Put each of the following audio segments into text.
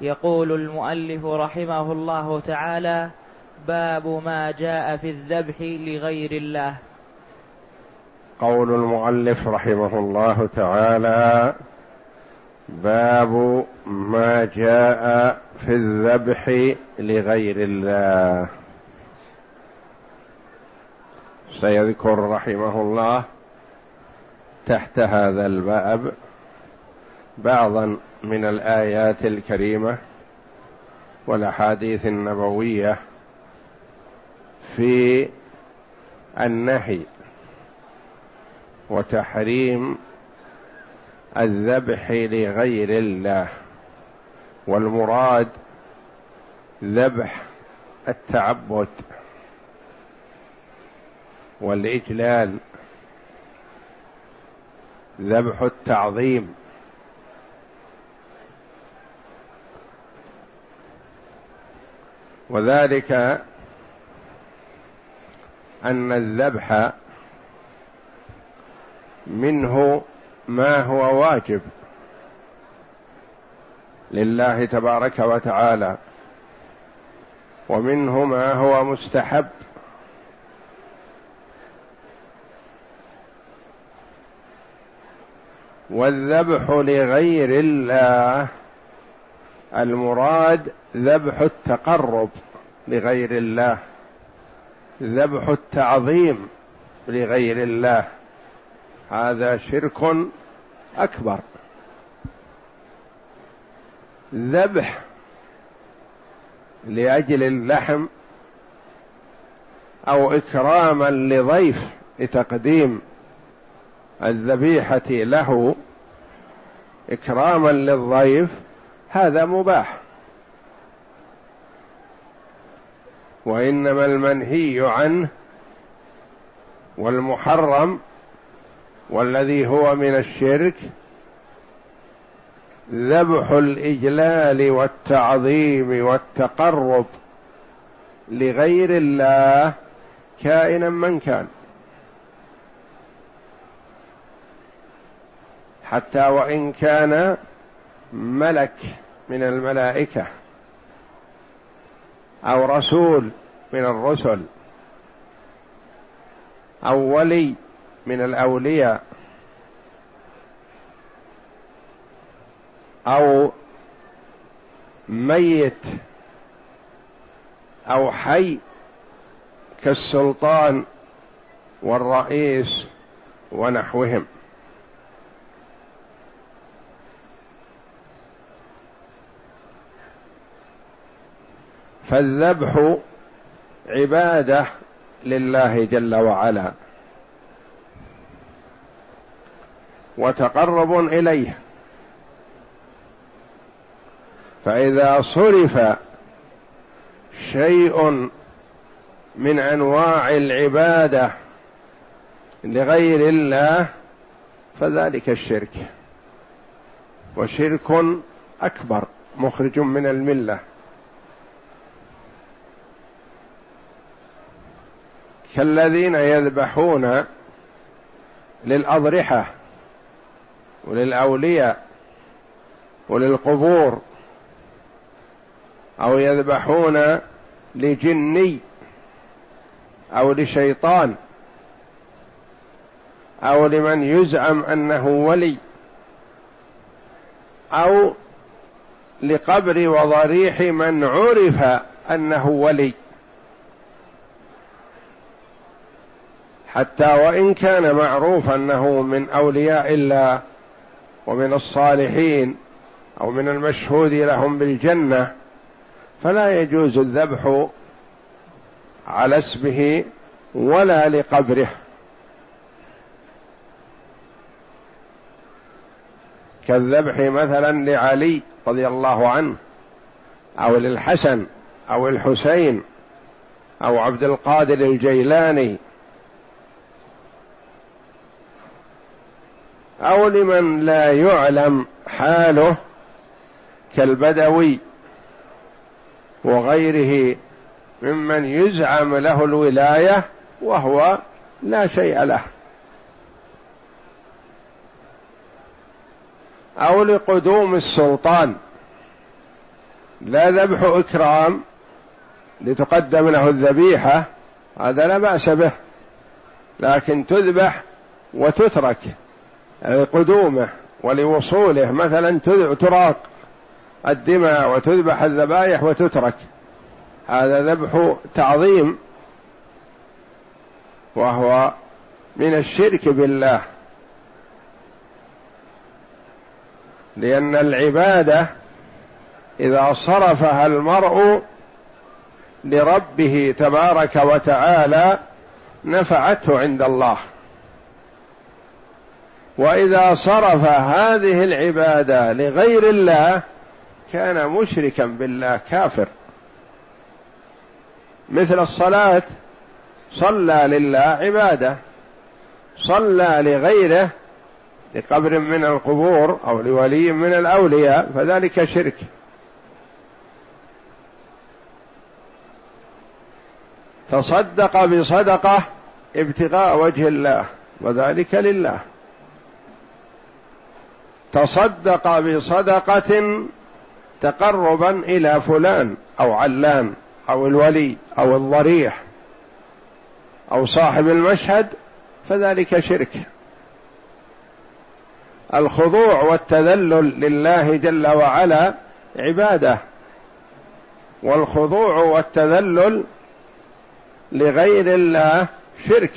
يقول المؤلف رحمه الله تعالى باب ما جاء في الذبح لغير الله. قول المؤلف رحمه الله تعالى باب ما جاء في الذبح لغير الله. سيذكر رحمه الله تحت هذا الباب بعضا من الآيات الكريمة والأحاديث النبوية في النهي وتحريم الذبح لغير الله والمراد ذبح التعبد والإجلال ذبح التعظيم. وذلك أن الذبح منه ما هو واجب لله تبارك وتعالى ومنه ما هو مستحب. والذبح لغير الله المراد ذبح التقرب لغير الله ذبح التعظيم لغير الله. هذا شرك أكبر. ذبح لأجل اللحم أو إكراما لضيف لتقديم الذبيحة له إكراما للضيف هذا مباح. وإنما المنهي عنه والمحرم والذي هو من الشرك ذبح الإجلال والتعظيم والتقرب لغير الله كائنا من كان. حتى وإن كان ملك من الملائكة أو رسول من الرسل أو ولي من الأولياء أو ميت أو حي كالسلطان والرئيس ونحوهم. فالذبح عبادة لله جل وعلا. وتقرب إليه. فإذا صرف شيء من أنواع العبادة لغير الله فذلك الشرك. وشرك أكبر مخرج من الملة. كالذين يذبحون للأضرحة وللأولياء وللقبور أو يذبحون لجني أو لشيطان أو لمن يزعم أنه ولي أو لقبر وضريح من عرف أنه ولي. حتى وإن كان معروف أنه من أولياء الله ومن الصالحين أو من المشهود لهم بالجنة فلا يجوز الذبح على اسمه ولا لقبره. كالذبح مثلا لعلي رضي الله عنه أو للحسن أو الحسين أو عبد القادر الجيلاني أو لمن لا يعلم حاله كالبدوي وغيره ممن يزعم له الولاية وهو لا شيء له. أو لقدوم السلطان. لا ذبح إكرام لتقدم له الذبيحة هذا لا بأس به لكن تذبح وتترك. لقدومه ولوصوله. مثلا تراق الدماء وتذبح الذبائح وتترك. هذا ذبح تعظيم وهو من الشرك بالله. لأن العبادة إذا صرفها المرء لربه تبارك وتعالى نفعته عند الله. وإذا صرف هذه العبادة لغير الله كان مشركا بالله كافر. مثل الصلاة صلى لله عبادة. صلى لغيره لقبر من القبور أو لولي من الأولياء فذلك شرك. تصدق بصدقة ابتغاء وجه الله وذلك لله. تصدق بصدقة تقربا إلى فلان أو علان أو الولي أو الضريح أو صاحب المشهد فذلك شرك. الخضوع والتذلل لله جل وعلا عبادة والخضوع والتذلل لغير الله شرك.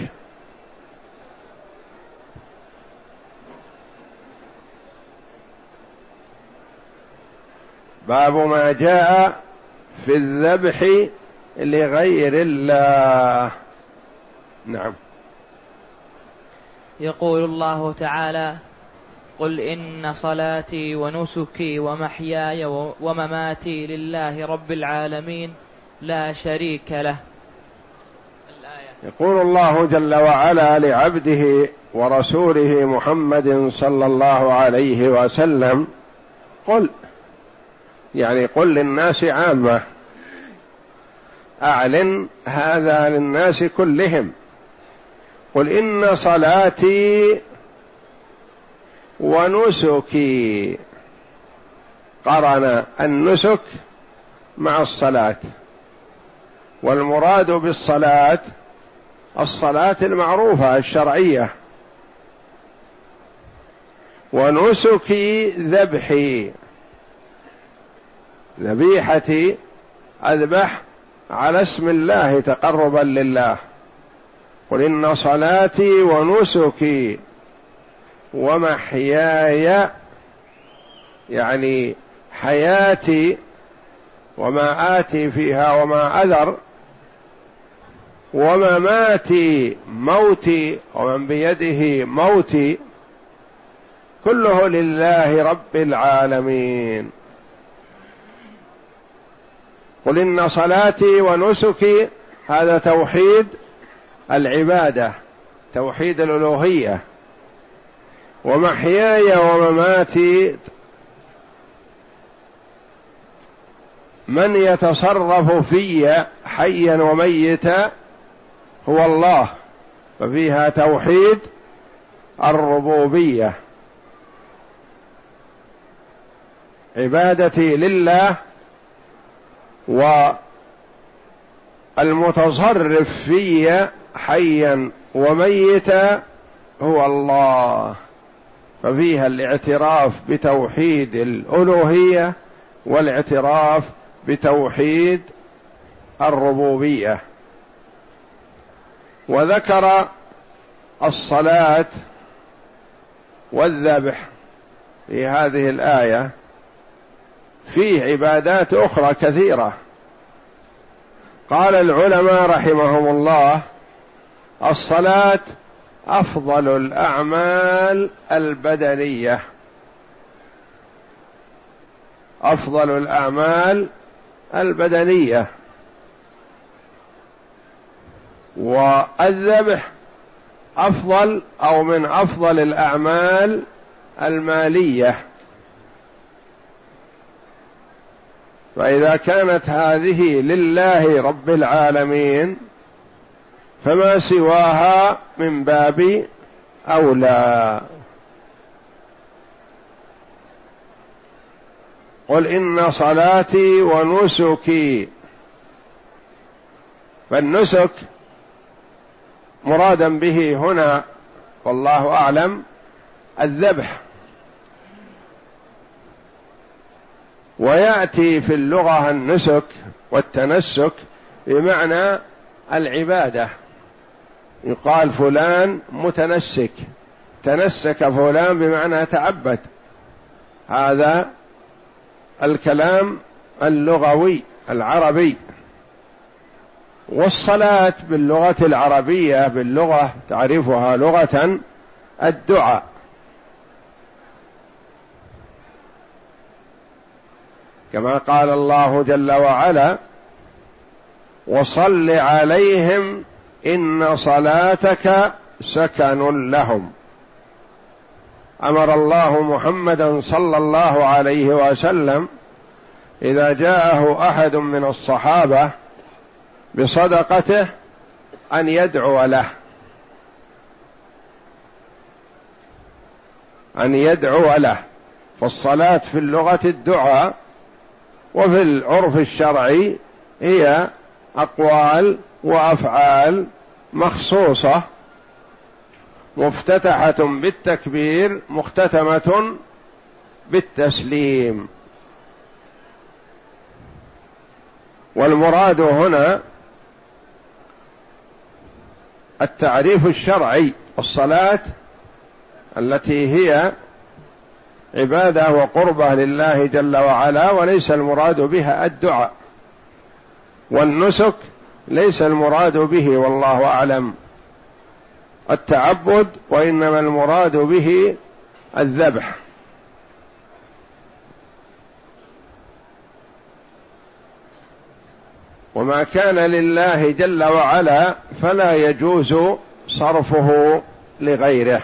باب ما جاء في الذبح لغير الله. نعم. يقول الله تعالى قل إن صلاتي ونسكي ومحياي ومماتي لله رب العالمين لا شريك له. يقول الله جل وعلا لعبده ورسوله محمد صلى الله عليه وسلم قل يعني قل للناس عامة. أعلن هذا للناس كلهم. قل إن صلاتي ونسكي. قرن النسك مع الصلاة. والمراد بالصلاة الصلاة المعروفة الشرعية. ونسكي ذبحي. ذبيحتي أذبح على اسم الله تقربا لله. قل إن صلاتي ونسكي ومحياي يعني حياتي وما آتي فيها وما أذر ومماتي موتي ومن بيده موتي. كله لله رب العالمين. قل إن صلاتي ونسكي هذا توحيد العبادة توحيد الألوهية. ومحياي ومماتي من يتصرف في حيا وميتا هو الله. ففيها توحيد الربوبية. عبادتي لله والمتصرف في حيا وميتا هو الله. ففيها الاعتراف بتوحيد الألوهية والاعتراف بتوحيد الربوبية. وذكر الصلاة والذبح في هذه الآية فيه عبادات أخرى كثيرة. قال العلماء رحمهم الله الصلاة أفضل الأعمال البدنية. أفضل الأعمال البدنية. والذبح أفضل أو من أفضل الأعمال المالية. فإذا كانت هذه لله رب العالمين فما سواها من باب أولى. قل إن صلاتي ونسكي. فالنسك مرادا به هنا والله أعلم الذبح. ويأتي في اللغة النسك والتنسك بمعنى العبادة. يقال فلان متنسك. تنسك فلان بمعنى تعبد. هذا الكلام اللغوي العربي. والصلاة باللغة العربية باللغة تعرفها لغة الدعاء. كما قال الله جل وعلا وصل عليهم إن صلاتك سكن لهم. أمر الله محمدا صلى الله عليه وسلم إذا جاءه أحد من الصحابة بصدقته أن يدعو له. أن يدعو له. فالصلاة في اللغة الدعاء وفي العرف الشرعي هي أقوال وأفعال مخصوصة مفتتحة بالتكبير مختتمة بالتسليم. والمراد هنا التعريف الشرعي الصلاه التي هي عبادة وقربة لله جل وعلا وليس المراد بها الدعاء. والنسك ليس المراد به والله أعلم. التعبد وإنما المراد به الذبح. وما كان لله جل وعلا فلا يجوز صرفه لغيره.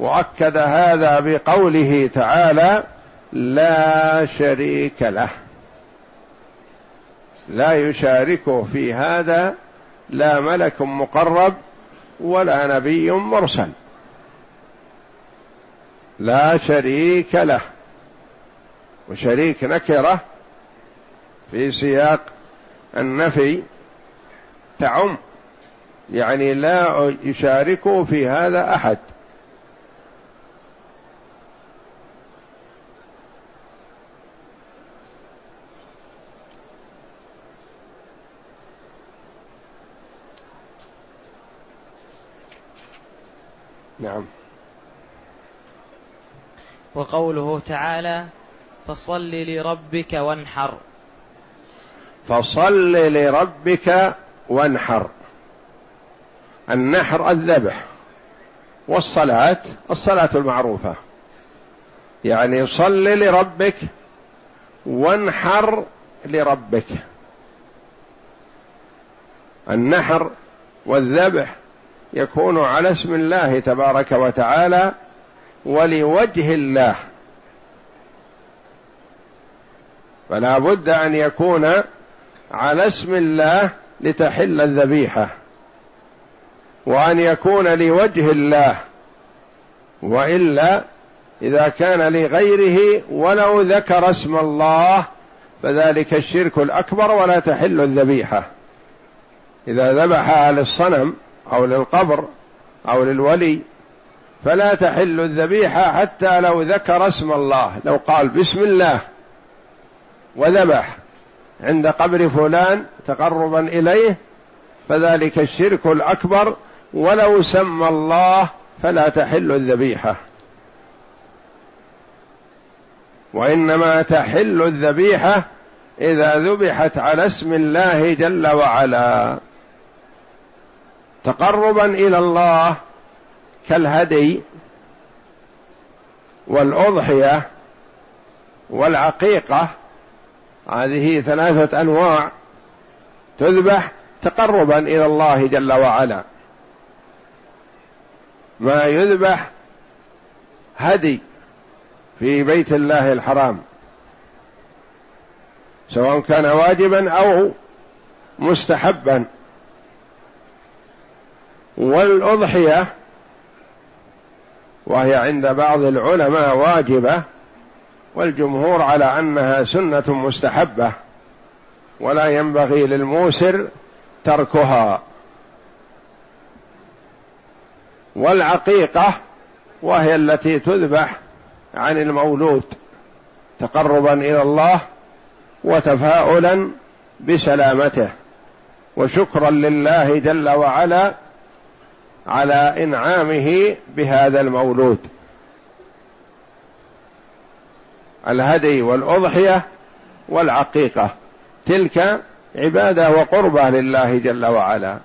وأكد هذا بقوله تعالى لا شريك له. لا يشاركه في هذا لا ملك مقرب ولا نبي مرسل. لا شريك له. وشريك نكرة في سياق النفي تعم. يعني لا يشاركه في هذا أحد. نعم. وقوله تعالى فصل لربك وانحر. فصل لربك وانحر. النحر الذبح والصلاة الصلاة المعروفة. يعني صل لربك وانحر لربك. النحر والذبح يكون على اسم الله تبارك وتعالى ولوجه الله. فلا بد أن يكون على اسم الله لتحل الذبيحة وأن يكون لوجه الله وإلا إذا كان لغيره ولو ذكر اسم الله فذلك الشرك الأكبر ولا تحل الذبيحة. إذا ذبحها للصنم أو للقبر أو للولي فلا تحل الذبيحة حتى لو ذكر اسم الله لو قال بسم الله وذبح عند قبر فلان تقربا إليه فذلك الشرك الأكبر ولو سمى الله فلا تحل الذبيحة. وإنما تحل الذبيحة إذا ذبحت على اسم الله جل وعلا. تقربا إلى الله كالهدي والأضحية والعقيقة. هذه ثلاثة أنواع تذبح تقربا إلى الله جل وعلا. ما يذبح هدي في بيت الله الحرام سواء كان واجبا أو مستحبا. والأضحية وهي عند بعض العلماء واجبة والجمهور على أنها سنة مستحبة ولا ينبغي للموسر تركها. والعقيقة وهي التي تذبح عن المولود تقربا إلى الله وتفاؤلا بسلامته وشكرا لله جل وعلا على إنعامه بهذا المولود. الهدي والأضحية والعقيقة. تلك عبادة وقربة لله جل وعلا.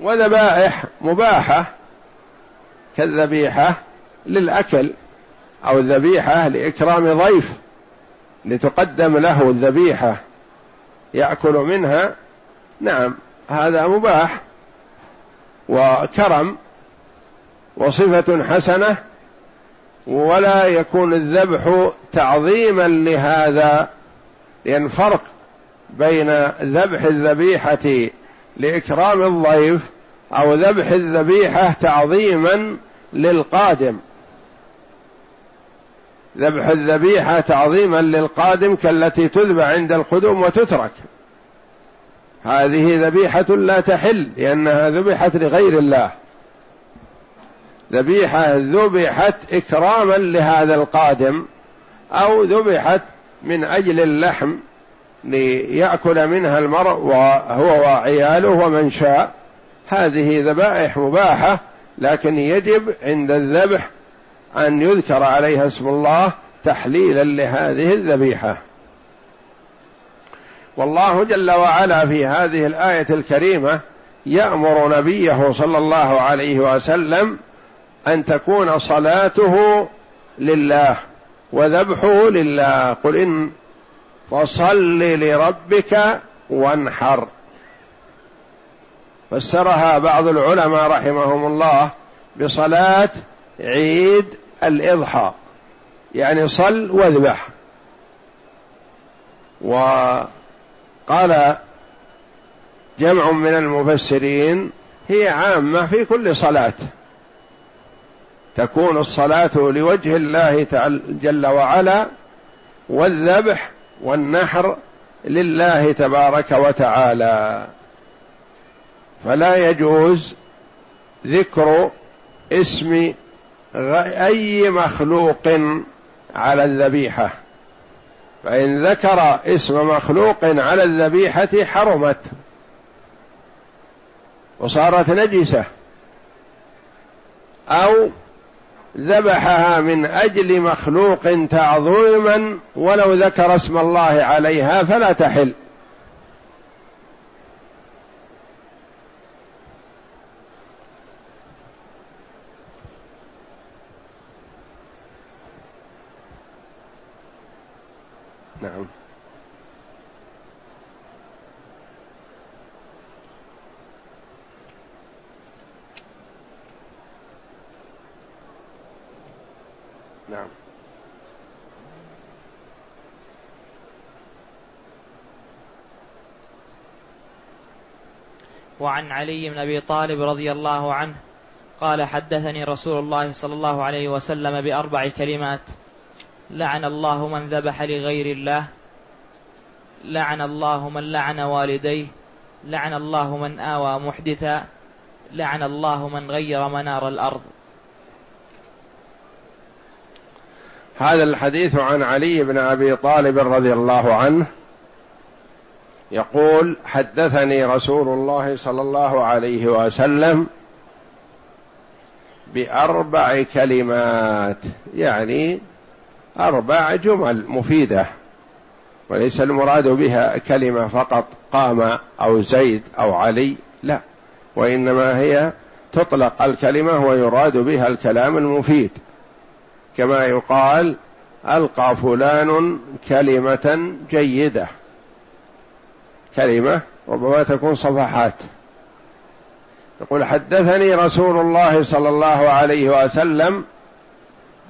وذبائح مباحة كالذبيحة للأكل أو الذبيحة لإكرام ضيف لتقدم له الذبيحة. يأكل منها؟ نعم هذا مباح. وكرم وصفة حسنة ولا يكون الذبح تعظيما لهذا لأن فرق بين ذبح الذبيحة لإكرام الضيف أو ذبح الذبيحة تعظيما للقادم. ذبح الذبيحة تعظيما للقادم كالتي تذبح عند القدوم وتترك. هذه ذبيحة لا تحل لأنها ذبحت لغير الله. ذبيحة ذبحت إكراما لهذا القادم أو ذبحت من أجل اللحم ليأكل منها المرء وهو وعياله ومن شاء. هذه ذبائح مباحة لكن يجب عند الذبح أن يذكر عليها اسم الله تحليلا لهذه الذبيحة. والله جل وعلا في هذه الآية الكريمة يأمر نبيه صلى الله عليه وسلم أن تكون صلاته لله وذبحه لله. قل إن فصل لربك وانحر. فسرها بعض العلماء رحمهم الله بصلاة عيد الإضحى. يعني صل واذبح. وقال جمع من المفسرين هي عامة في كل صلاة. تكون الصلاة لوجه الله جل وعلا والذبح والنحر لله تبارك وتعالى. فلا يجوز ذكر اسم أي مخلوق على الذبيحة. فإن ذكر اسم مخلوق على الذبيحة حرمت وصارت نجسة أو ذبحها من أجل مخلوق تعظيما ولو ذكر اسم الله عليها فلا تحل. نعم. نعم. وعن علي بن أبي طالب رضي الله عنه قال حدثني رسول الله صلى الله عليه وسلم بأربع كلمات. لعن الله من ذبح لغير الله. لعن الله من لعن والديه. لعن الله من آوى محدثا. لعن الله من غير منار الأرض. هذا الحديث عن علي بن أبي طالب رضي الله عنه. يقول حدثني رسول الله صلى الله عليه وسلم بأربع كلمات. يعني أربع جمل مفيدة وليس المراد بها كلمة فقط قام أو زيد أو علي لا وإنما هي تطلق الكلمة ويراد بها الكلام المفيد. كما يقال ألقى فلان كلمة جيدة. كلمة ربما تكون صفحات. يقول حدثني رسول الله صلى الله عليه وسلم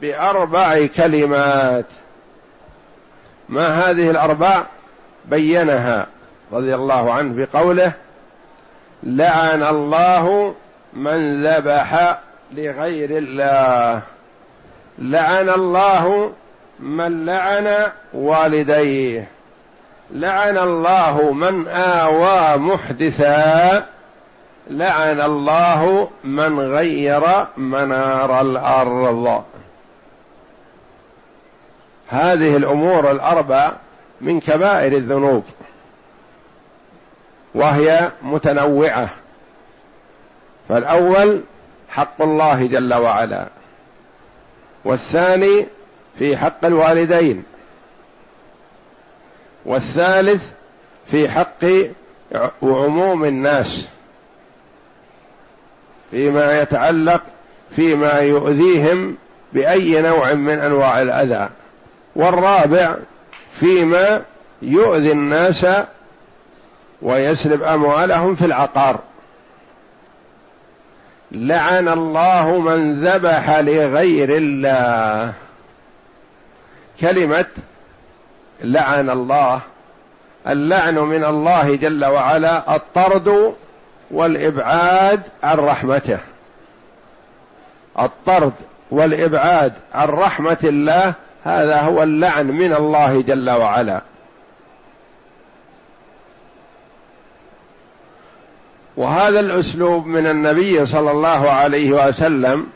بأربع كلمات. ما هذه الأربع؟ بينها رضي الله عنه بقوله لعن الله من ذبح لغير الله. لعن الله من لعن والديه. لعن الله من آوى محدثا. لعن الله من غير منار الأرض. هذه الأمور الأربع من كبائر الذنوب وهي متنوعة. فالأول حق الله جل وعلا والثاني في حق الوالدين والثالث في حق عموم الناس فيما يتعلق فيما يؤذيهم بأي نوع من أنواع الأذى. والرابع فيما يؤذي الناس ويسلب أموالهم في العقار. لعن الله من ذبح لغير الله. كلمة لعن الله اللعن من الله جل وعلا الطرد والإبعاد عن رحمته. الطرد والإبعاد عن رحمة الله هذا هو اللعن من الله جل وعلا. وهذا الأسلوب من النبي صلى الله عليه وسلم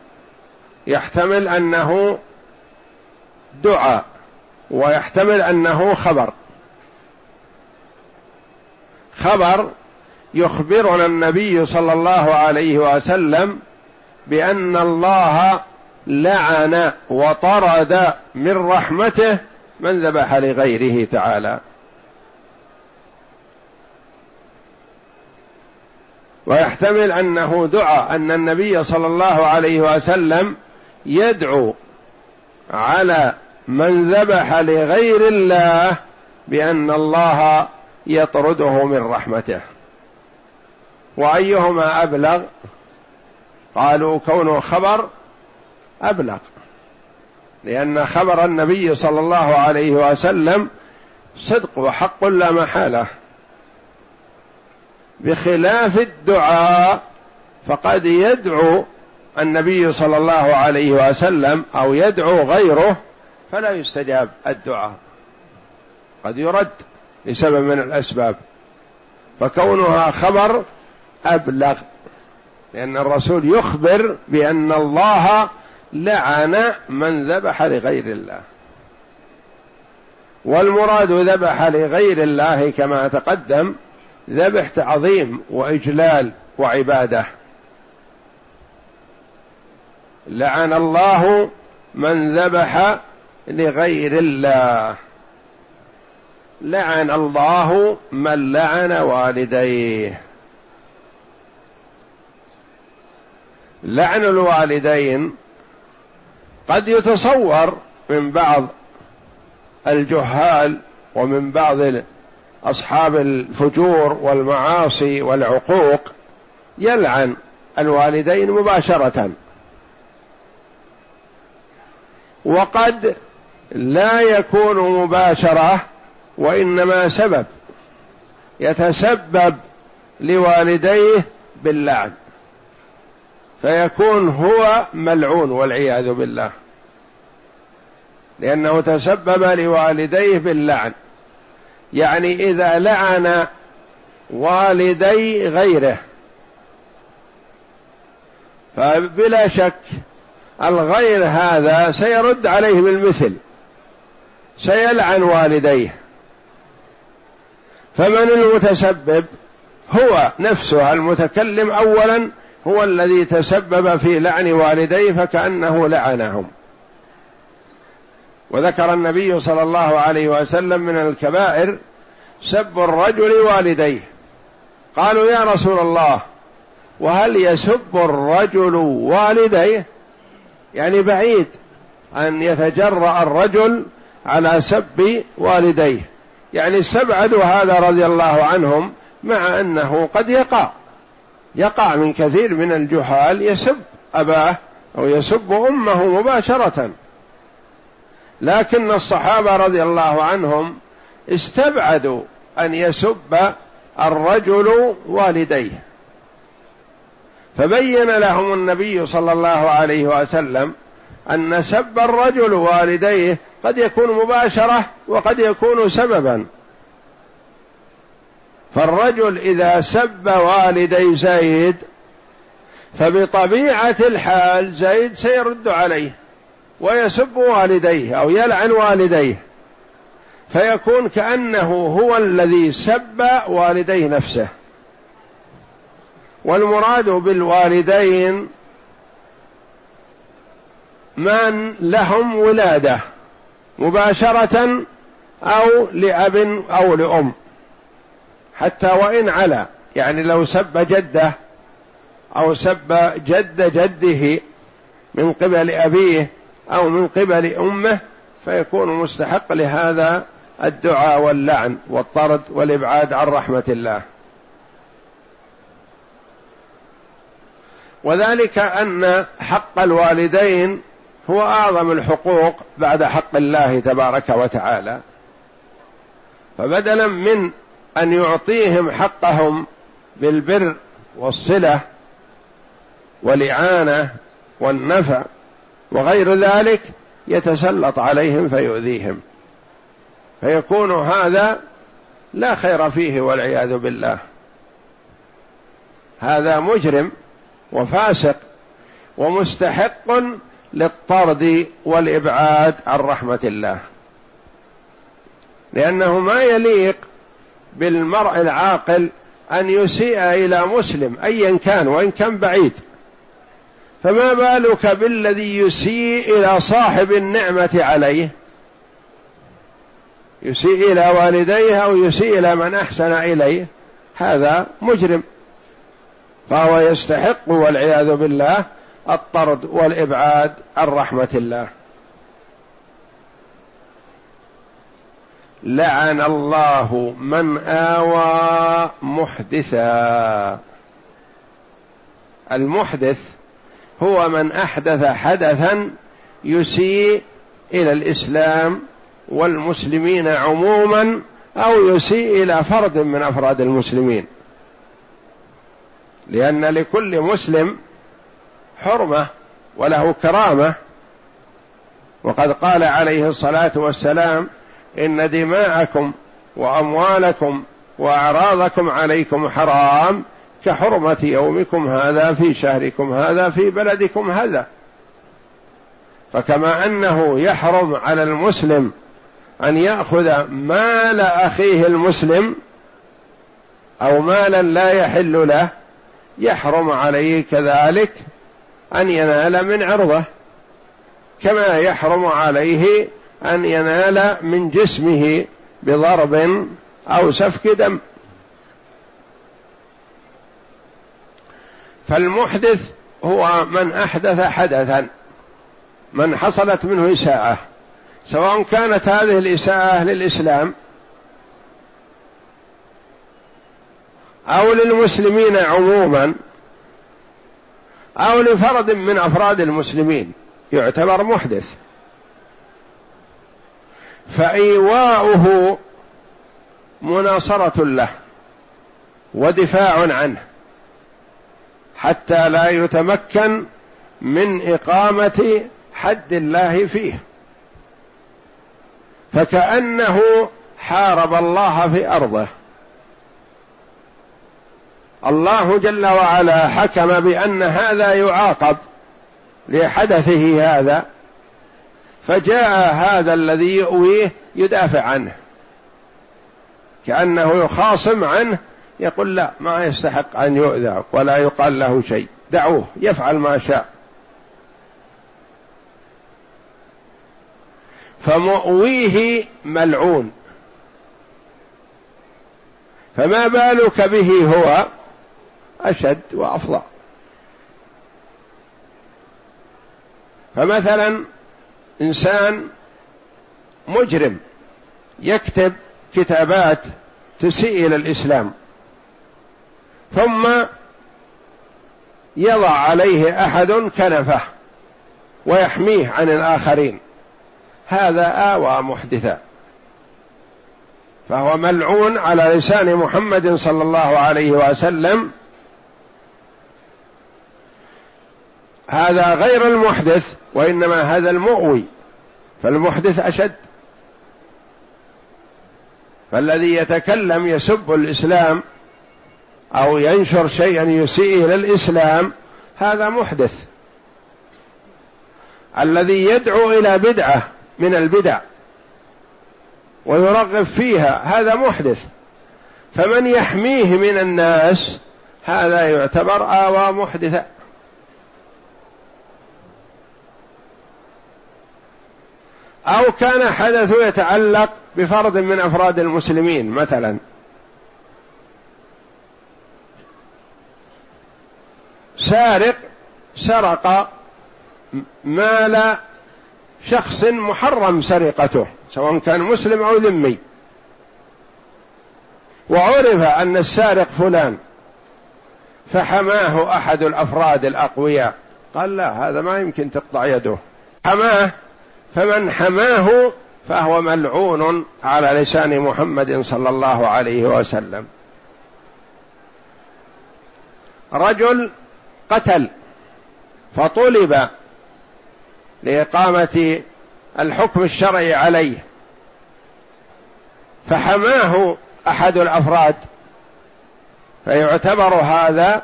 يحتمل أنه دعاء ويحتمل أنه خبر. خبر يخبرنا النبي صلى الله عليه وسلم بأن الله لعن وطرد من رحمته من ذبح لغيره تعالى. ويحتمل أنه دعا أن النبي صلى الله عليه وسلم يدعو على من ذبح لغير الله بأن الله يطرده من رحمته. وأيهما أبلغ؟ قالوا كونه خبر أبلغ. لأن خبر النبي صلى الله عليه وسلم صدق وحق لا محالة. بخلاف الدعاء فقد يدعو النبي صلى الله عليه وسلم أو يدعو غيره فلا يستجاب الدعاء. قد يرد لسبب من الأسباب. فكونها خبر أبلغ. لأن الرسول يخبر بأن الله لعن من ذبح لغير الله. والمراد ذبح لغير الله كما تقدم ذبح تعظيم وإجلال وعبادة. لعن الله من ذبح لغير الله. لعن الله من لعن والديه. لعن الوالدين قد يتصور من بعض الجهال ومن بعض أصحاب الفجور والمعاصي والعقوق يلعن الوالدين مباشرة. وقد لا يكون مباشرة وإنما سبب يتسبب لوالديه باللعن فيكون هو ملعون والعياذ بالله. لأنه تسبب لوالديه باللعن. يعني إذا لعن والدي غيره. فبلا شك الغير هذا سيرد عليه بالمثل. سيلعن والديه. فمن المتسبب هو نفسه المتكلم اولا هو الذي تسبب في لعن والديه فكأنه لعنهم. وذكر النبي صلى الله عليه وسلم من الكبائر سب الرجل والديه. قالوا يا رسول الله وهل يسب الرجل والديه؟ يعني بعيد أن يتجرأ الرجل على سب والديه. يعني استبعدوا هذا رضي الله عنهم مع أنه قد يقع. يقع من كثير من الجهال يسب أباه أو يسب أمه مباشرة. لكن الصحابة رضي الله عنهم استبعدوا أن يسب الرجل والديه. فبين لهم النبي صلى الله عليه وسلم أن سب الرجل والديه قد يكون مباشرة وقد يكون سببا. فالرجل إذا سب والدي زيد فبطبيعة الحال زيد سيرد عليه. ويسب والديه أو يلعن والديه. فيكون كأنه هو الذي سب والديه نفسه. والمراد بالوالدين من لهم ولادة مباشرة أو لأب أو لأم. حتى وإن على يعني لو سب جده أو سب جد جده من قبل أبيه أو من قبل أمه فيكون مستحق لهذا الدعاء واللعن والطرد والإبعاد عن رحمة الله. وذلك أن حق الوالدين هو أعظم الحقوق بعد حق الله تبارك وتعالى. فبدلا من أن يعطيهم حقهم بالبر والصلة والإعانة والنفع وغير ذلك يتسلط عليهم فيؤذيهم. فيكون هذا لا خير فيه والعياذ بالله. هذا مجرم وفاسق ومستحق للطرد والإبعاد عن رحمة الله. لأنه ما يليق بالمرء العاقل أن يسيء إلى مسلم ايا كان وإن كان بعيد. فما بالك بالذي يسيء إلى صاحب النعمة عليه؟ يسيء إلى والديه أو يسيء إلى من أحسن إليه؟ هذا مجرم. فهو يستحق والعياذ بالله الطرد والإبعاد عن رحمة الله. لعن الله من آوى محدثا. المحدث هو من أحدث حدثا يسيء إلى الإسلام والمسلمين عموما أو يسيء إلى فرد من أفراد المسلمين. لأن لكل مسلم حرمة وله كرامة. وقد قال عليه الصلاة والسلام إن دماءكم وأموالكم وأعراضكم عليكم حرام. كحرمة يومكم هذا في شهركم هذا في بلدكم هذا. فكما أنه يحرم على المسلم أن يأخذ مال أخيه المسلم أو مالا لا يحل له يحرم عليه كذلك أن ينال من عرضه كما يحرم عليه أن ينال من جسمه بضرب أو سفك دم. فالمحدث هو من أحدث حدثا من حصلت منه إساءة سواء كانت هذه الإساءة للإسلام أو للمسلمين عموما أو لفرد من أفراد المسلمين يعتبر محدث. فإيواؤه مناصرة له ودفاع عنه. حتى لا يتمكن من إقامة حد الله فيه. فكأنه حارب الله في أرضه. الله جل وعلا حكم بأن هذا يعاقب لحدثه هذا فجاء هذا الذي يؤويه يدافع عنه كأنه يخاصم عنه يقول لا ما يستحق أن يؤذى ولا يقال له شيء. دعوه يفعل ما شاء. فمؤويه ملعون. فما بالك به هو؟ أشد وأفظع فمثلا إنسان مجرم يكتب كتابات تسيء إلى الإسلام. ثم يضع عليه أحد كنفه ويحميه عن الآخرين. هذا آوى محدثا. فهو ملعون على لسان محمد صلى الله عليه وسلم. هذا غير المحدث وإنما هذا المؤوي. فالمحدث أشد. فالذي يتكلم يسب الإسلام أو ينشر شيئا يسيء إلى الإسلام هذا محدث. الذي يدعو إلى بدعة من البدع ويرغب فيها هذا محدث. فمن يحميه من الناس هذا يعتبر آوى محدثا أو كان حدث يتعلق بفرد من أفراد المسلمين مثلا. سارق سرق مال شخص محرم سرقته سواء كان مسلم أو ذمي. وعرف أن السارق فلان فحماه أحد الأفراد الأقوياء. قال لا هذا ما يمكن تقطع يده. حماه فمن حماه فهو ملعون على لسان محمد صلى الله عليه وسلم. رجل قتل فطلب لإقامة الحكم الشرعي عليه. فحماه أحد الأفراد فيعتبر هذا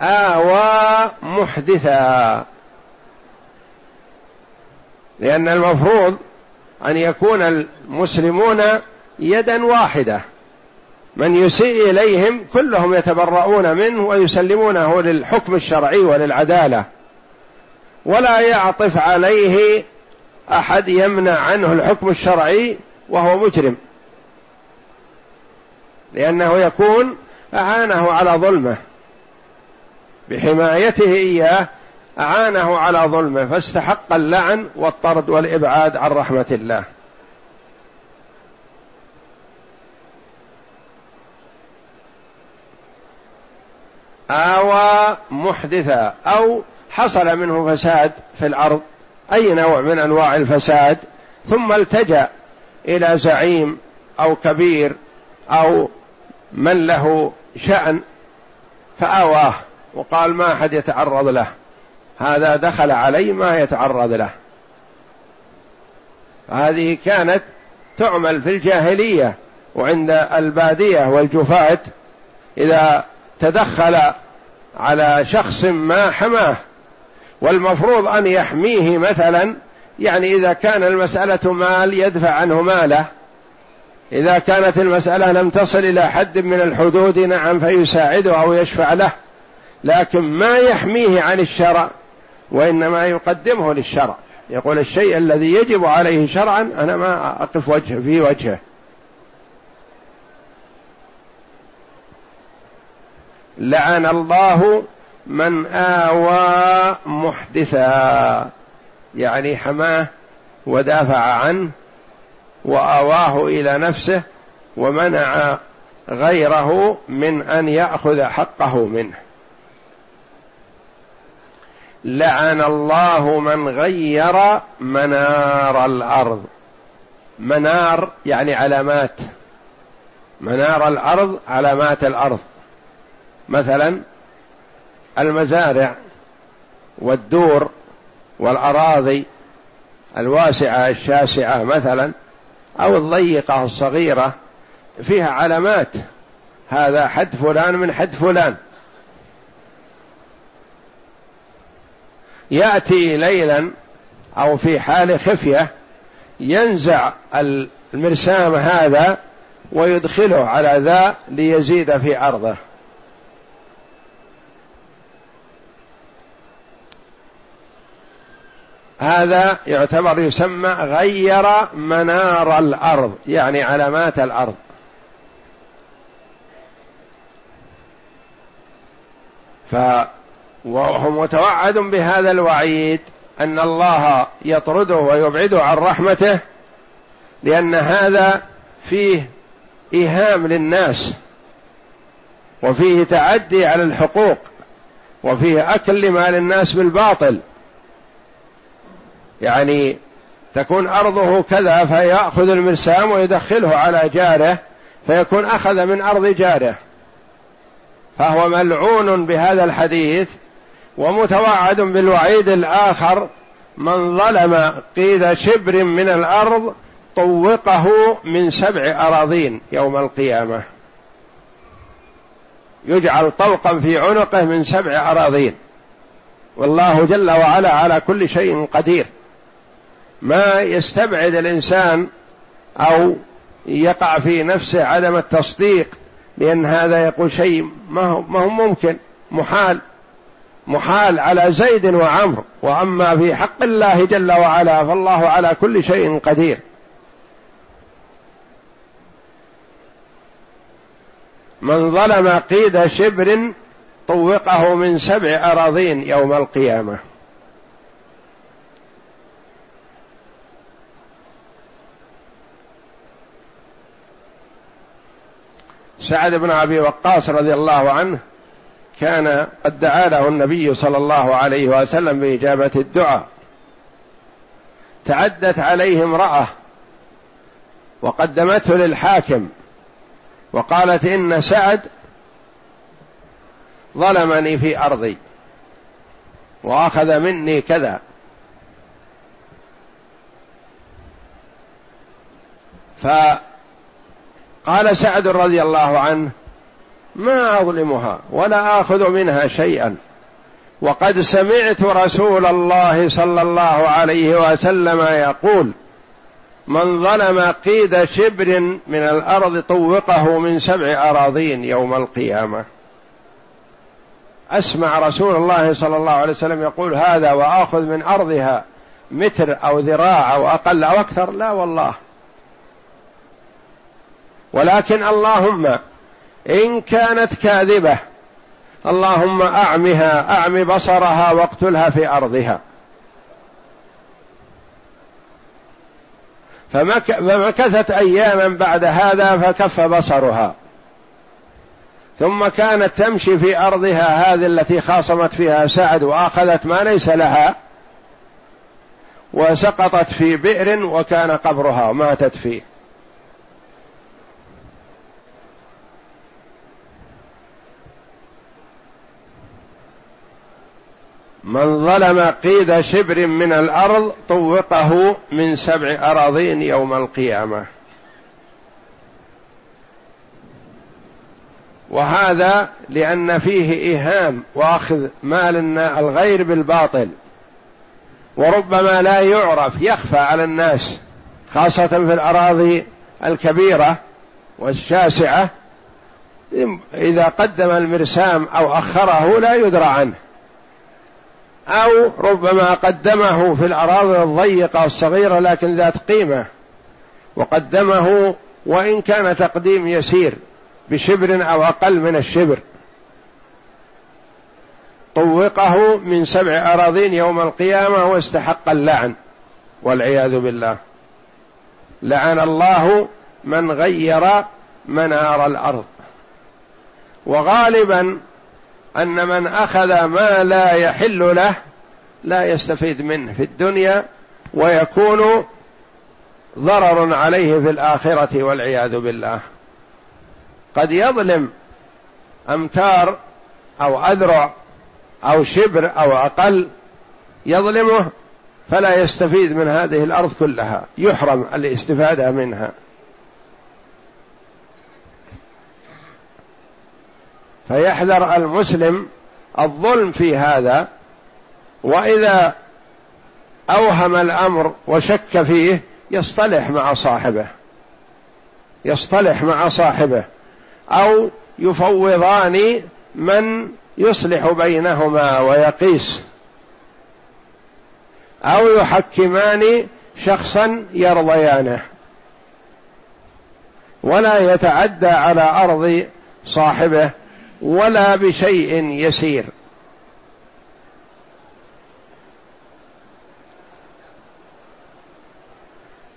آوى محدثا. لأن المفروض أن يكون المسلمون يدا واحدة. من يسيء إليهم كلهم يتبرؤون منه ويسلمونه للحكم الشرعي وللعدالة. ولا يعطف عليه أحد يمنع عنه الحكم الشرعي وهو مجرم. لأنه يكون أعانه على ظلمه. بحمايته إياه أعانه على ظلمه فاستحق اللعن والطرد والإبعاد عن رحمة الله. آوى محدثا أو حصل منه فساد في الأرض أي نوع من أنواع الفساد ثم التجأ إلى زعيم أو كبير أو من له شأن فآواه وقال ما أحد يتعرض له هذا دخل علي ما يتعرض له. هذه كانت تعمل في الجاهلية وعند البادية والجفاة إذا تدخل على شخص ما حماه والمفروض أن يحميه مثلا يعني إذا كان المسألة مال يدفع عنه ماله. إذا كانت المسألة لم تصل إلى حد من الحدود نعم فيساعده أو يشفع له. لكن ما يحميه عن الشرع وإنما يقدمه للشرع. يقول الشيء الذي يجب عليه شرعا أنا ما أقف وجه في وجهه. لعن الله من آوى محدثا. يعني حماه ودافع عنه وآواه إلى نفسه ومنع غيره من أن يأخذ حقه منه. لعن الله من غير منار الأرض. منار يعني علامات. منار الأرض علامات الأرض. مثلا المزارع والدور والأراضي الواسعة الشاسعة مثلا أو الضيقة الصغيرة فيها علامات. هذا حد فلان من حد فلان. يأتي ليلا أو في حال خفية ينزع المرسام هذا ويدخله على ذا ليزيد في أرضه. هذا يعتبر يسمى غير منار الأرض يعني علامات الأرض. ف وهو متوعد بهذا الوعيد أن الله يطرده ويبعده عن رحمته لأن هذا فيه إيهام للناس وفيه تعدي على الحقوق وفيه أكل لمال الناس بالباطل. يعني تكون أرضه كذا فيأخذ المرسام ويدخله على جاره فيكون أخذ من أرض جاره. فهو ملعون بهذا الحديث ومتوعد بالوعيد الآخر من ظلم قيد شبر من الأرض طوقه من سبع أراضين يوم القيامة. يجعل طوقا في عنقه من سبع أراضين. والله جل وعلا على كل شيء قدير. ما يستبعد الإنسان أو يقع في نفسه عدم التصديق لأن هذا يقول شيء ما هو, ما هو ممكن. محال. محال على زيد وعمر وأما في حق الله جل وعلا فالله على كل شيء قدير. من ظلم قيد شبر طوقه من سبع أراضين يوم القيامة. سعد بن أبي وقاص رضي الله عنه كان قد دعا له النبي صلى الله عليه وسلم بإجابة الدعاء. تعدت عليه امرأة وقدمته للحاكم وقالت إن سعد ظلمني في أرضي وأخذ مني كذا. فقال سعد رضي الله عنه ما أظلمها ولا آخذ منها شيئا. وقد سمعت رسول الله صلى الله عليه وسلم يقول من ظلم قيد شبر من الأرض طوقه من سبع أراضين يوم القيامة. أسمع رسول الله صلى الله عليه وسلم يقول هذا وآخذ من أرضها متر أو ذراع أو أقل أو أكثر. لا والله. ولكن اللهم إن كانت كاذبة اللهم أعمها أعم بصرها واقتلها في أرضها. فمكثت أياما بعد هذا فكف بصرها. ثم كانت تمشي في أرضها هذه التي خاصمت فيها سعد وأخذت ما ليس لها وسقطت في بئر وكان قبرها وماتت فيه. من ظلم قيد شبر من الأرض طوقه من سبع أراضين يوم القيامة. وهذا لأن فيه ايهام وأخذ مال الغير بالباطل. وربما لا يعرف يخفى على الناس خاصة في الأراضي الكبيرة والشاسعة إذا قدم المرسام أو أخره لا يدرى عنه. أو ربما قدمه في الأراضي الضيقة الصغيرة لكن ذات قيمة وقدمه وإن كان تقديم يسير بشبر أو أقل من الشبر. طوقه من سبع أراضين يوم القيامة واستحق اللعن والعياذ بالله. لعن الله من غير منار الأرض. وغالبا أن من أخذ ما لا يحل له لا يستفيد منه في الدنيا ويكون ضرر عليه في الآخرة والعياذ بالله. قد يظلم أمتار أو أذرع أو شبر أو أقل يظلمه فلا يستفيد من هذه الأرض كلها. يحرم الاستفادة منها. فيحذر المسلم الظلم في هذا وإذا أوهم الأمر وشك فيه يصطلح مع صاحبه يصطلح مع صاحبه أو يفوضان من يصلح بينهما ويقيس أو يحكمان شخصا يرضيانه. ولا يتعدى على أرض صاحبه ولا بشيء يسير.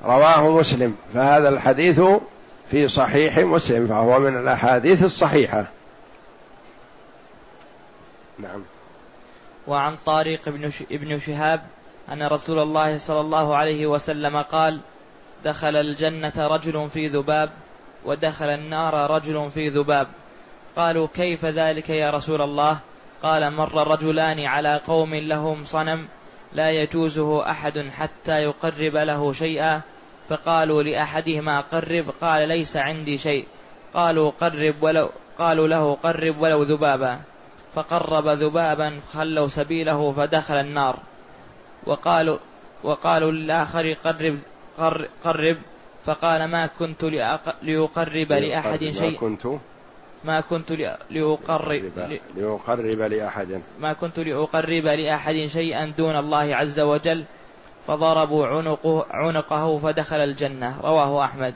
رواه مسلم. فهذا الحديث في صحيح مسلم فهو من الأحاديث الصحيحة. نعم. وعن طارق بن ابن شهاب أن رسول الله صلى الله عليه وسلم قال دخل الجنة رجل في ذباب ودخل النار رجل في ذباب. قالوا كيف ذلك يا رسول الله؟ قال مر رجلان على قوم لهم صنم لا يجوزه أحد حتى يقرب له شيئا فقالوا لأحدهما قرب قال ليس عندي شيء. قالوا قرب ولو قالوا له قرب ولو ذبابا. فقرب ذبابا خلوا سبيله فدخل النار. وقالوا وقالوا للآخر قرب قرب فقال ما كنت لأقرب لأحد شيء. ما كنت؟ ما كنت لأقرب لأقرب لأحد. ما كنت لأقرب لأحد شيئا دون الله عز وجل فضربوا عنقه, عنقه فدخل الجنة. رواه أحمد.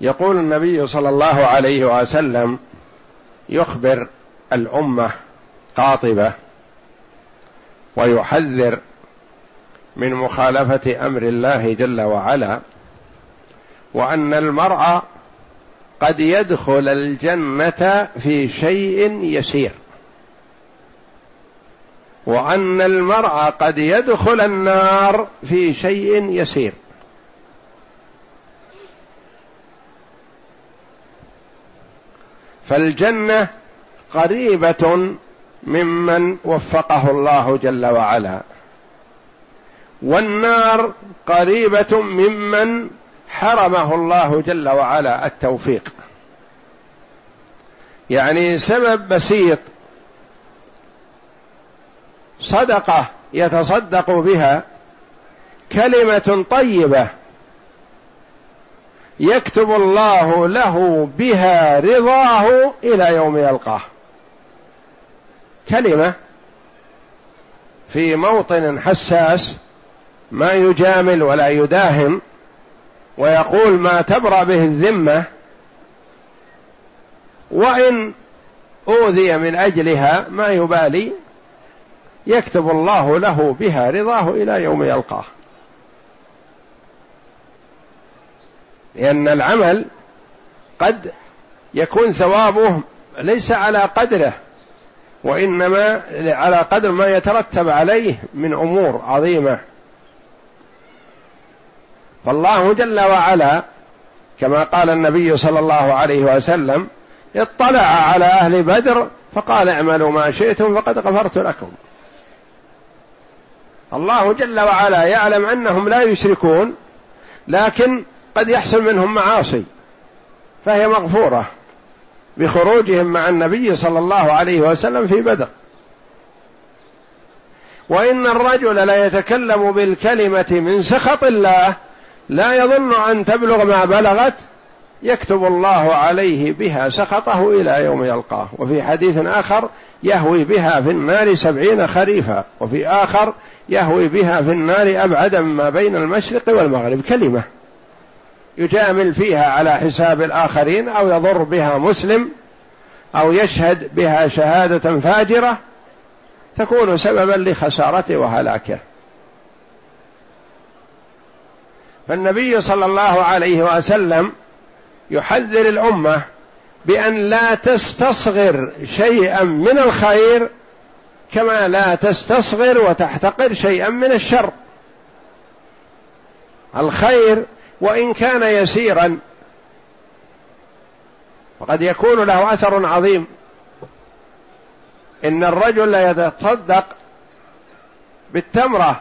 يقول النبي صلى الله عليه وسلم يخبر الأمة قاطبة ويحذر من مخالفة أمر الله جل وعلا وأن المرء قد يدخل الجنة في شيء يسير. وأن المرء قد يدخل النار في شيء يسير. فالجنة قريبة ممن وفقه الله جل وعلا. والنار قريبة ممن حرمه الله جل وعلا التوفيق. يعني سبب بسيط صدقة يتصدق بها كلمة طيبة يكتب الله له بها رضاه إلى يوم يلقاه. كلمة في موطن حساس ما يجامل ولا يداهم ويقول ما تبرأ به الذمة وإن أوذي من أجلها ما يبالي يكتب الله له بها رضاه إلى يوم يلقاه. لأن العمل قد يكون ثوابه ليس على قدره وإنما على قدر ما يترتب عليه من أمور عظيمة. فالله جل وعلا كما قال النبي صلى الله عليه وسلم اطلع على أهل بدر فقال اعملوا ما شئتم فقد غفرت لكم. الله جل وعلا يعلم أنهم لا يشركون لكن قد يحصل منهم معاصي فهي مغفورة بخروجهم مع النبي صلى الله عليه وسلم في بدر. وإن الرجل لا يتكلم بالكلمة من سخط الله لا يظن أن تبلغ ما بلغت يكتب الله عليه بها سخطه إلى يوم يلقاه. وفي حديث آخر يهوي بها في النار سبعين خريفا وفي آخر يهوي بها في النار ابعد ما بين المشرق والمغرب. كلمة يجامل فيها على حساب الآخرين أو يضر بها مسلم أو يشهد بها شهادة فاجرة تكون سببا لخسارته وهلاكه. فالنبي صلى الله عليه وسلم يحذر الأمة بأن لا تستصغر شيئا من الخير كما لا تستصغر وتحتقر شيئا من الشر. الخير وإن كان يسيرا وقد يكون له أثر عظيم. إن الرجل لا يتصدق بالتمرة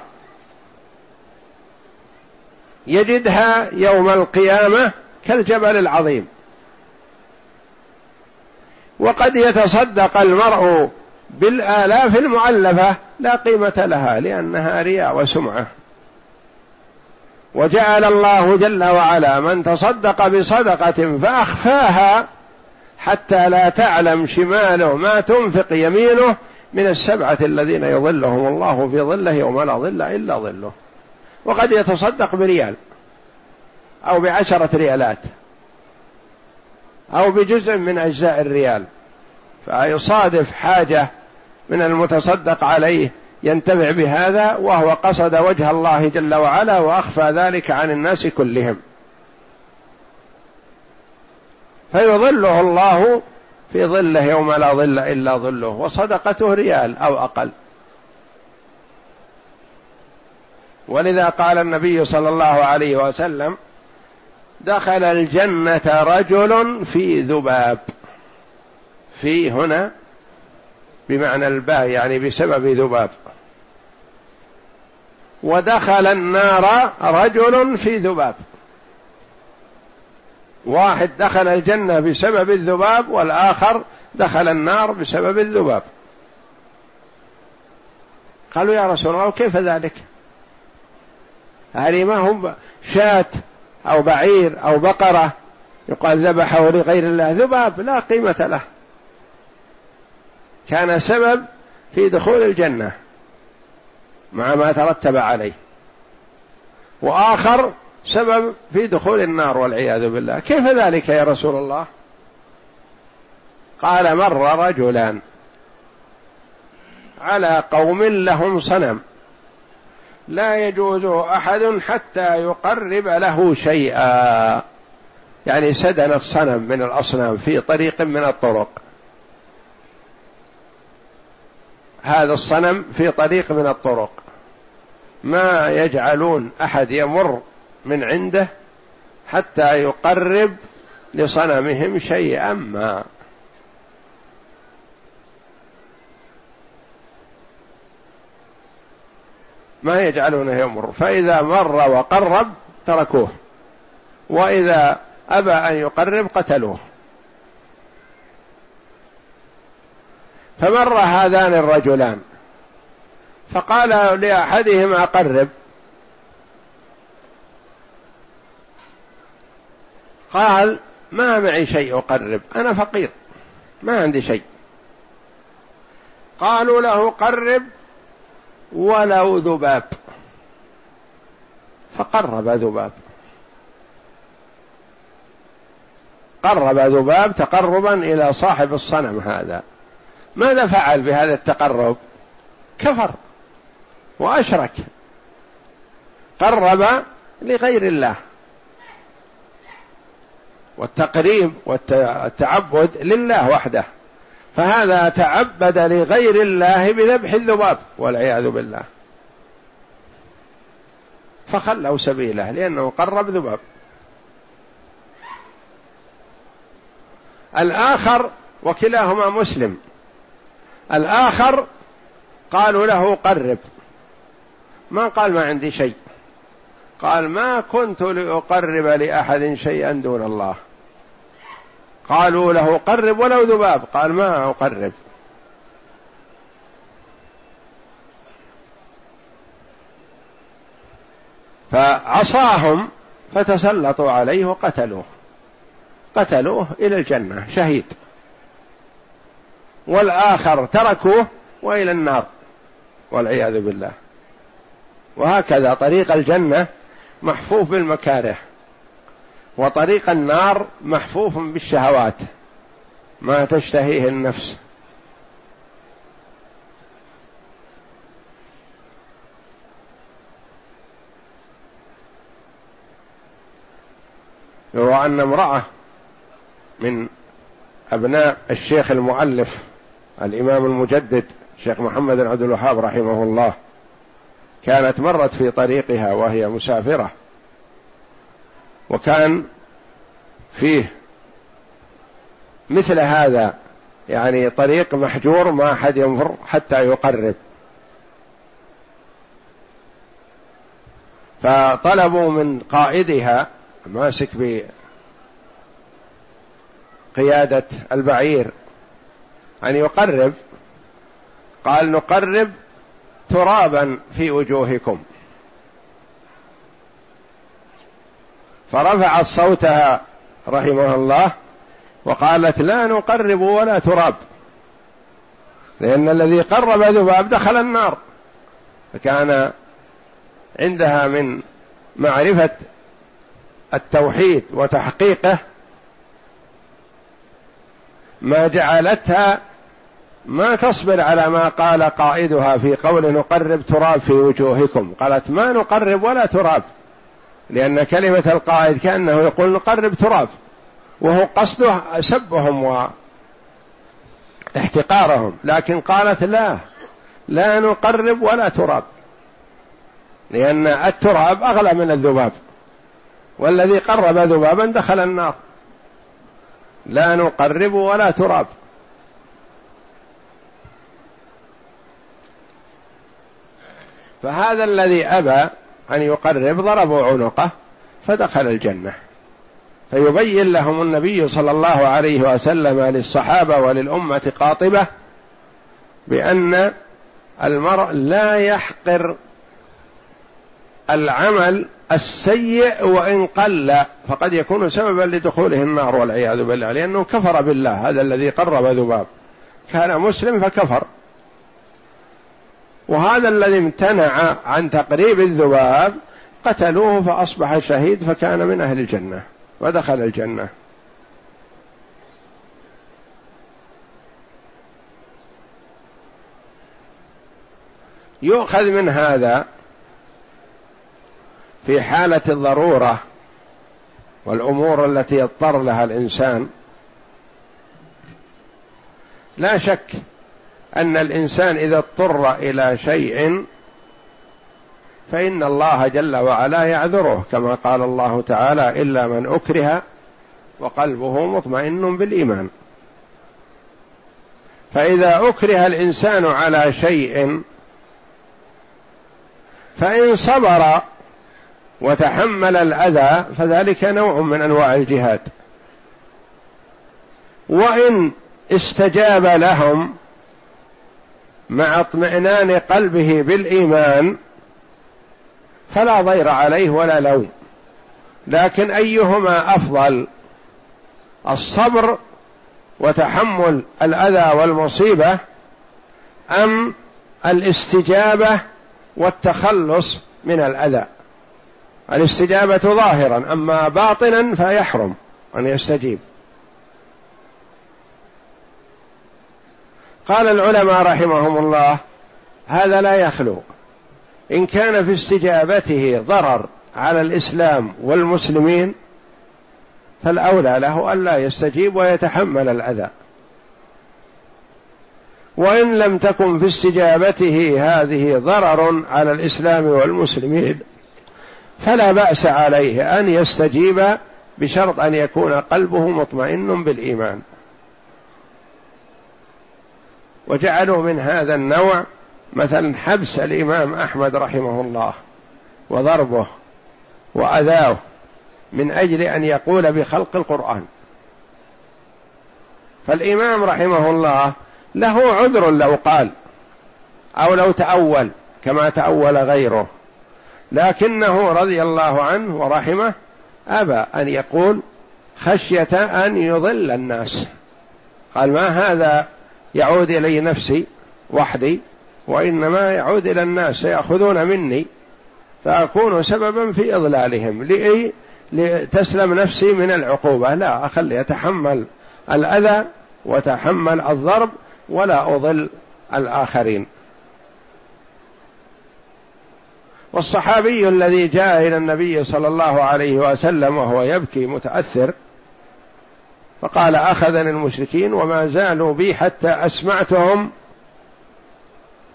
يجدها يوم القيامة كالجبل العظيم. وقد يتصدق المرء بالآلاف المؤلفة لا قيمة لها لأنها رياء وسمعة. وجعل الله جل وعلا من تصدق بصدقة فأخفاها حتى لا تعلم شماله ما تنفق يمينه من السبعة الذين يظلهم الله في ظله يوم لا ظل إلا ظله. وقد يتصدق بريال أو بعشرة ريالات أو بجزء من أجزاء الريال فيصادف حاجة من المتصدق عليه ينتفع بهذا وهو قصد وجه الله جل وعلا وأخفى ذلك عن الناس كلهم. فيظله الله في ظله يوم لا ظل إلا ظله وصدقته ريال أو أقل. ولذا قال النبي صلى الله عليه وسلم دخل الجنة رجل في ذباب. في هنا بمعنى الباء يعني بسبب ذباب. ودخل النار رجل في ذباب. واحد دخل الجنة بسبب الذباب والآخر دخل النار بسبب الذباب. قالوا يا رسول الله كيف ذلك؟ هذه ما هم شاة أو بعير أو بقرة. يقال ذبحه لغير الله. ذباب لا قيمة له. كان سبب في دخول الجنة مع ما ترتب عليه. وآخر سبب في دخول النار والعياذ بالله. كيف ذلك يا رسول الله؟ قال مر رجلان على قوم لهم صنم. لا يجوز أحد حتى يقرب له شيئا. يعني سدن الصنم من الأصنام في طريق من الطرق. هذا الصنم في طريق من الطرق. ما يجعلون أحد يمر من عنده حتى يقرب لصنمهم شيئا ما. ما يجعلونه يمر. فإذا مر وقرب تركوه. وإذا أبى أن يقرب قتلوه. فمر هذان الرجلان. فقال لأحدهما قرب. قال ما معي شيء أقرب. أنا فقير. ما عندي شيء. قالوا له قرب ولو ذباب. فقرب ذباب. قرب ذباب تقربا إلى صاحب الصنم هذا. ماذا فعل بهذا التقرب؟ كفر وأشرك. قرب لغير الله. والتقريب والتعبد لله وحده. فهذا تعبد لغير الله بذبح الذباب والعياذ بالله. فخلوا سبيله لأنه قرب ذباب. الآخر وكلاهما مسلم. الآخر قالوا له قرب. ما قال ما عندي شيء. قال ما كنت لأقرب لأحد شيئا دون الله. قالوا له قرب ولو ذباب. قال ما أقرب. فعصاهم فتسلطوا عليه وقتلوه. قتلوه إلى الجنة شهيد. والآخر تركوه وإلى النار والعياذ بالله. وهكذا طريق الجنة محفوف بالمكاره. وطريق النار محفوف بالشهوات ما تشتهيه النفس. يروى أن امرأة من أبناء الشيخ المؤلف الإمام المجدد الشيخ محمد بن عبد الوهاب رحمه الله كانت مرت في طريقها وهي مسافرة. وكان فيه مثل هذا يعني طريق محجور ما أحد ينفر حتى يقرب. فطلبوا من قائدها ماسك بقيادة البعير أن يقرب. قال نقرب ترابا في وجوهكم. فرفعت صوتها رحمه الله وقالت لا نقرب ولا تراب لأن الذي قرب ذباب دخل النار فكان عندها من معرفة التوحيد وتحقيقه ما جعلتها ما تصبر على ما قال قائدها في قول نقرب تراب في وجوهكم قالت ما نقرب ولا تراب. لأن كلمة القائد كأنه يقول نقرب تراب وهو قصده سبهم واحتقارهم لكن قالت لا لا نقرب ولا تراب لأن التراب أغلى من الذباب والذي قرب ذبابا دخل النار لا نقرب ولا تراب. فهذا الذي أبى أن يقرب ضربوا عنقه فدخل الجنة. فيبين لهم النبي صلى الله عليه وسلم للصحابة وللأمة قاطبة بأن المرء لا يحقر العمل السيء وإن قل فقد يكون سببا لدخوله النار والعياذ بالله لأنه كفر بالله هذا الذي قرب ذباب. كان مسلم فكفر. وهذا الذي امتنع عن تقريب الذباب قتلوه فأصبح شهيد فكان من أهل الجنة ودخل الجنة. يؤخذ من هذا في حالة الضرورة والأمور التي يضطر لها الإنسان. لا شك أن الإنسان إذا اضطر إلى شيء فإن الله جل وعلا يعذره كما قال الله تعالى إلا من أكره وقلبه مطمئن بالإيمان. فإذا أكره الإنسان على شيء فإن صبر وتحمل الأذى فذلك نوع من أنواع الجهاد. وإن استجاب لهم مع اطمئنان قلبه بالإيمان فلا ضير عليه ولا لوم. لكن أيهما أفضل؟ الصبر وتحمل الأذى والمصيبة أم الاستجابة والتخلص من الأذى؟ الاستجابة ظاهرا أما باطنا فيحرم أن يستجيب. قال العلماء رحمهم الله هذا لا يخلو. إن كان في استجابته ضرر على الإسلام والمسلمين فالأولى له ألا يستجيب ويتحمل الأذى. وإن لم تكن في استجابته هذه ضرر على الإسلام والمسلمين فلا بأس عليه أن يستجيب بشرط أن يكون قلبه مطمئن بالإيمان. وجعلوا من هذا النوع مثلا حبس الإمام أحمد رحمه الله وضربه وأذاه من أجل أن يقول بخلق القرآن. فالإمام رحمه الله له عذر لو قال أو لو تأول كما تأول غيره لكنه رضي الله عنه ورحمه أبى أن يقول خشية أن يضل الناس. قال ما هذا يعود إلي نفسي وحدي وإنما يعود إلى الناس سياخذون مني فأكون سببا في إضلالهم. لإي؟ لتسلم نفسي من العقوبة. لا أخلي يتحمل الأذى وتحمل الضرب ولا أضل الآخرين. والصحابي الذي جاء إلى النبي صلى الله عليه وسلم وهو يبكي متأثر فقال أخذني المشركين وما زالوا بي حتى أسمعتهم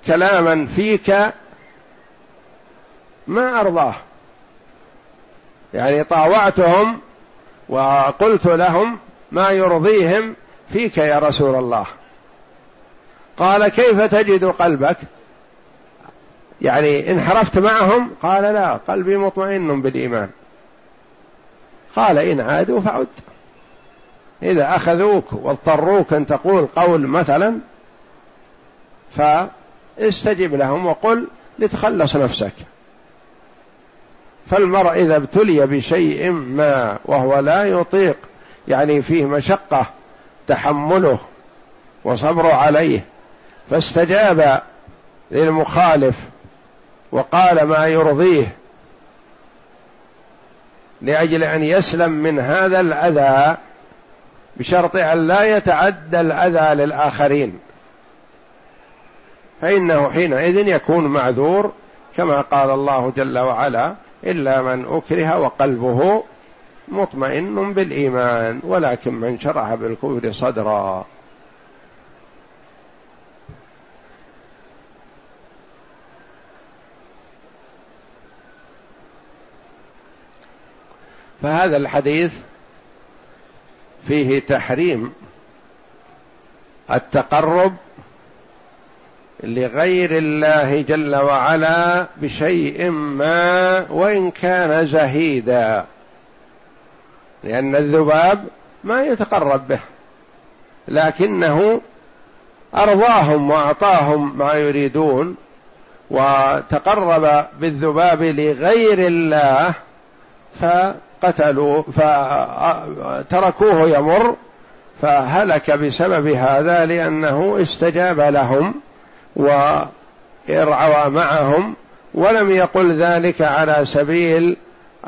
كلاما فيك ما أرضاه. يعني طاوعتهم وقلت لهم ما يرضيهم فيك يا رسول الله. قال كيف تجد قلبك؟ يعني انحرفت معهم؟ قال لا قلبي مطمئن بالإيمان. قال إن عادوا فعد إذا أخذوك واضطروك أن تقول قول مثلا فاستجب لهم وقل لتخلص نفسك. فالمرء إذا ابتلي بشيء ما وهو لا يطيق يعني فيه مشقة تحمله وصبر عليه فاستجاب للمخالف وقال ما يرضيه لأجل أن يسلم من هذا الأذى بشرط أن لا يتعدى الأذى للآخرين. فإنه حينئذ يكون معذور كما قال الله جل وعلا إلا من أكره وقلبه مطمئن بالإيمان ولكن من شرح بالكفر صدرا. فهذا الحديث فيه تحريم التقرب لغير الله جل وعلا بشيء ما وإن كان زهيدا. لأن الذباب ما يتقرب به لكنه أرضاهم وأعطاهم ما يريدون وتقرب بالذباب لغير الله فقتلوا فتركوه يمر فهلك بسبب هذا لأنه استجاب لهم وارعوى معهم ولم يقل ذلك على سبيل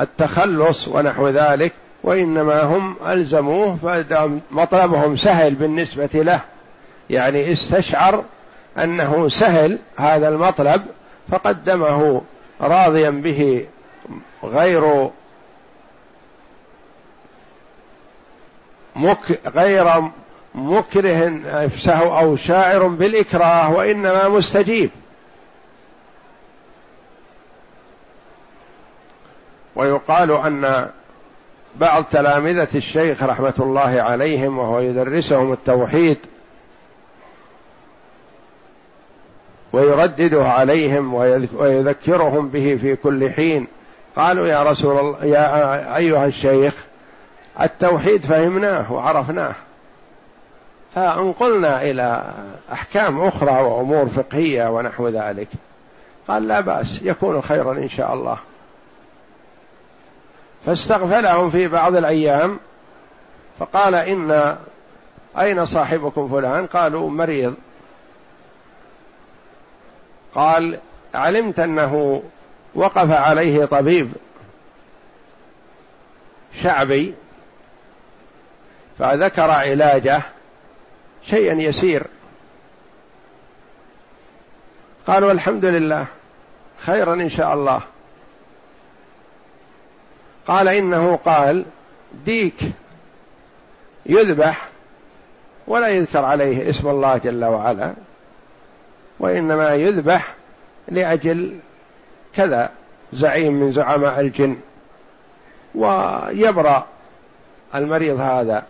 التخلص ونحو ذلك وإنما هم ألزموه فمطلبهم سهل بالنسبة له. يعني استشعر أنه سهل هذا المطلب فقدمه راضيا به غير مك غير مكره نفسه أو شاعر بالإكراه وإنما مستجيب. ويقال أن بعض تلامذة الشيخ رحمة الله عليهم وهو يدرسهم التوحيد ويردده عليهم ويذكرهم به في كل حين قالوا يا رسول الله يا أيها الشيخ التوحيد فهمناه وعرفناه. فانقلنا إلى أحكام أخرى وأمور فقهية ونحو ذلك قال لا بأس يكون خيرا إن شاء الله. فاستغفلهم في بعض الأيام فقال إن أين صاحبكم فلان؟ قالوا مريض. قال علمت أنه وقف عليه طبيب شعبي فذكر علاجه شيئا يسير. قالوا الحمد لله خيرا إن شاء الله. قال إنه قال ديك يذبح ولا يذكر عليه اسم الله جل وعلا وإنما يذبح لأجل كذا زعيم من زعماء الجن ويبرأ المريض هذا.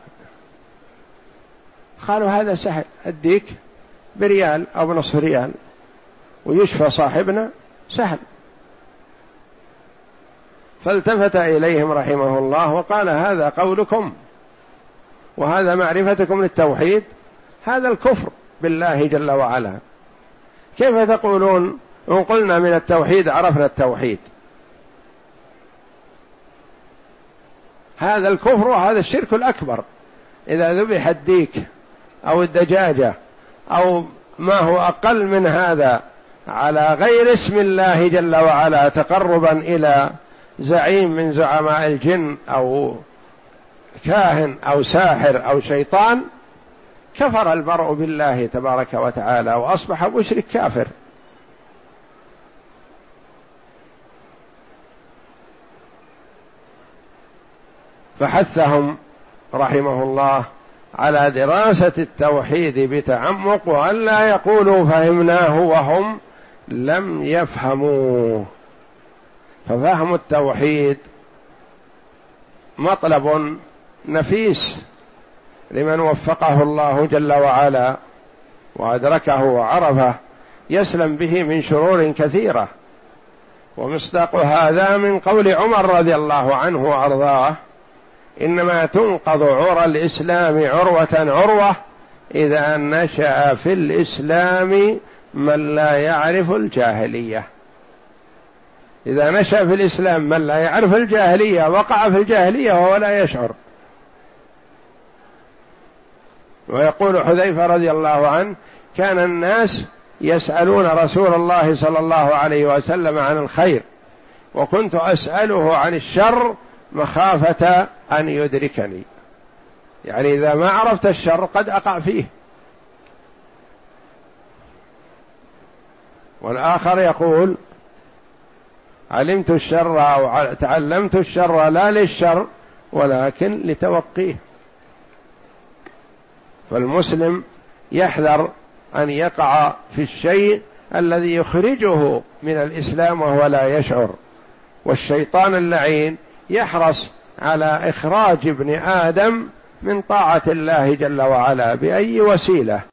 قالوا هذا سهل أديك بريال أو بنصف ريال. ويشفى صاحبنا سهل فالتفت إليهم رحمه الله وقال هذا قولكم. وهذا معرفتكم للتوحيد. هذا الكفر بالله جل وعلا. كيف تقولون إن قلنا من التوحيد عرفنا التوحيد؟ هذا الكفر وهذا الشرك الأكبر. إذا ذبح الديك أو الدجاجة أو ما هو أقل من هذا على غير اسم الله جل وعلا تقربا إلى زعيم من زعماء الجن أو كاهن أو ساحر أو شيطان كفر المرء بالله تبارك وتعالى وأصبح مشرك كافر. فحثهم رحمه الله على دراسة التوحيد بتعمق وألا يقولوا فهمناه وهم لم يفهموه. ففهم التوحيد مطلب نفيس لمن وفقه الله جل وعلا وأدركه وعرفه يسلم به من شرور كثيرة. ومصداق هذا من قول عمر رضي الله عنه وأرضاه. إنما تنقض عرى الإسلام عروة عروة إذا نشأ في الإسلام من لا يعرف الجاهلية. إذا نشأ في الإسلام من لا يعرف الجاهلية وقع في الجاهلية وهو لا يشعر. ويقول حذيفة رضي الله عنه كان الناس يسألون رسول الله صلى الله عليه وسلم عن الخير وكنت أسأله عن الشر مخافة أن يدركني. يعني إذا ما عرفت الشر قد أقع فيه. والآخر يقول علمت الشر أو تعلمت الشر لا للشر ولكن لتوقيه. فالمسلم يحذر أن يقع في الشيء الذي يخرجه من الإسلام وهو لا يشعر. والشيطان اللعين يحرص على إخراج ابن آدم من طاعة الله جل وعلا بأي وسيلة.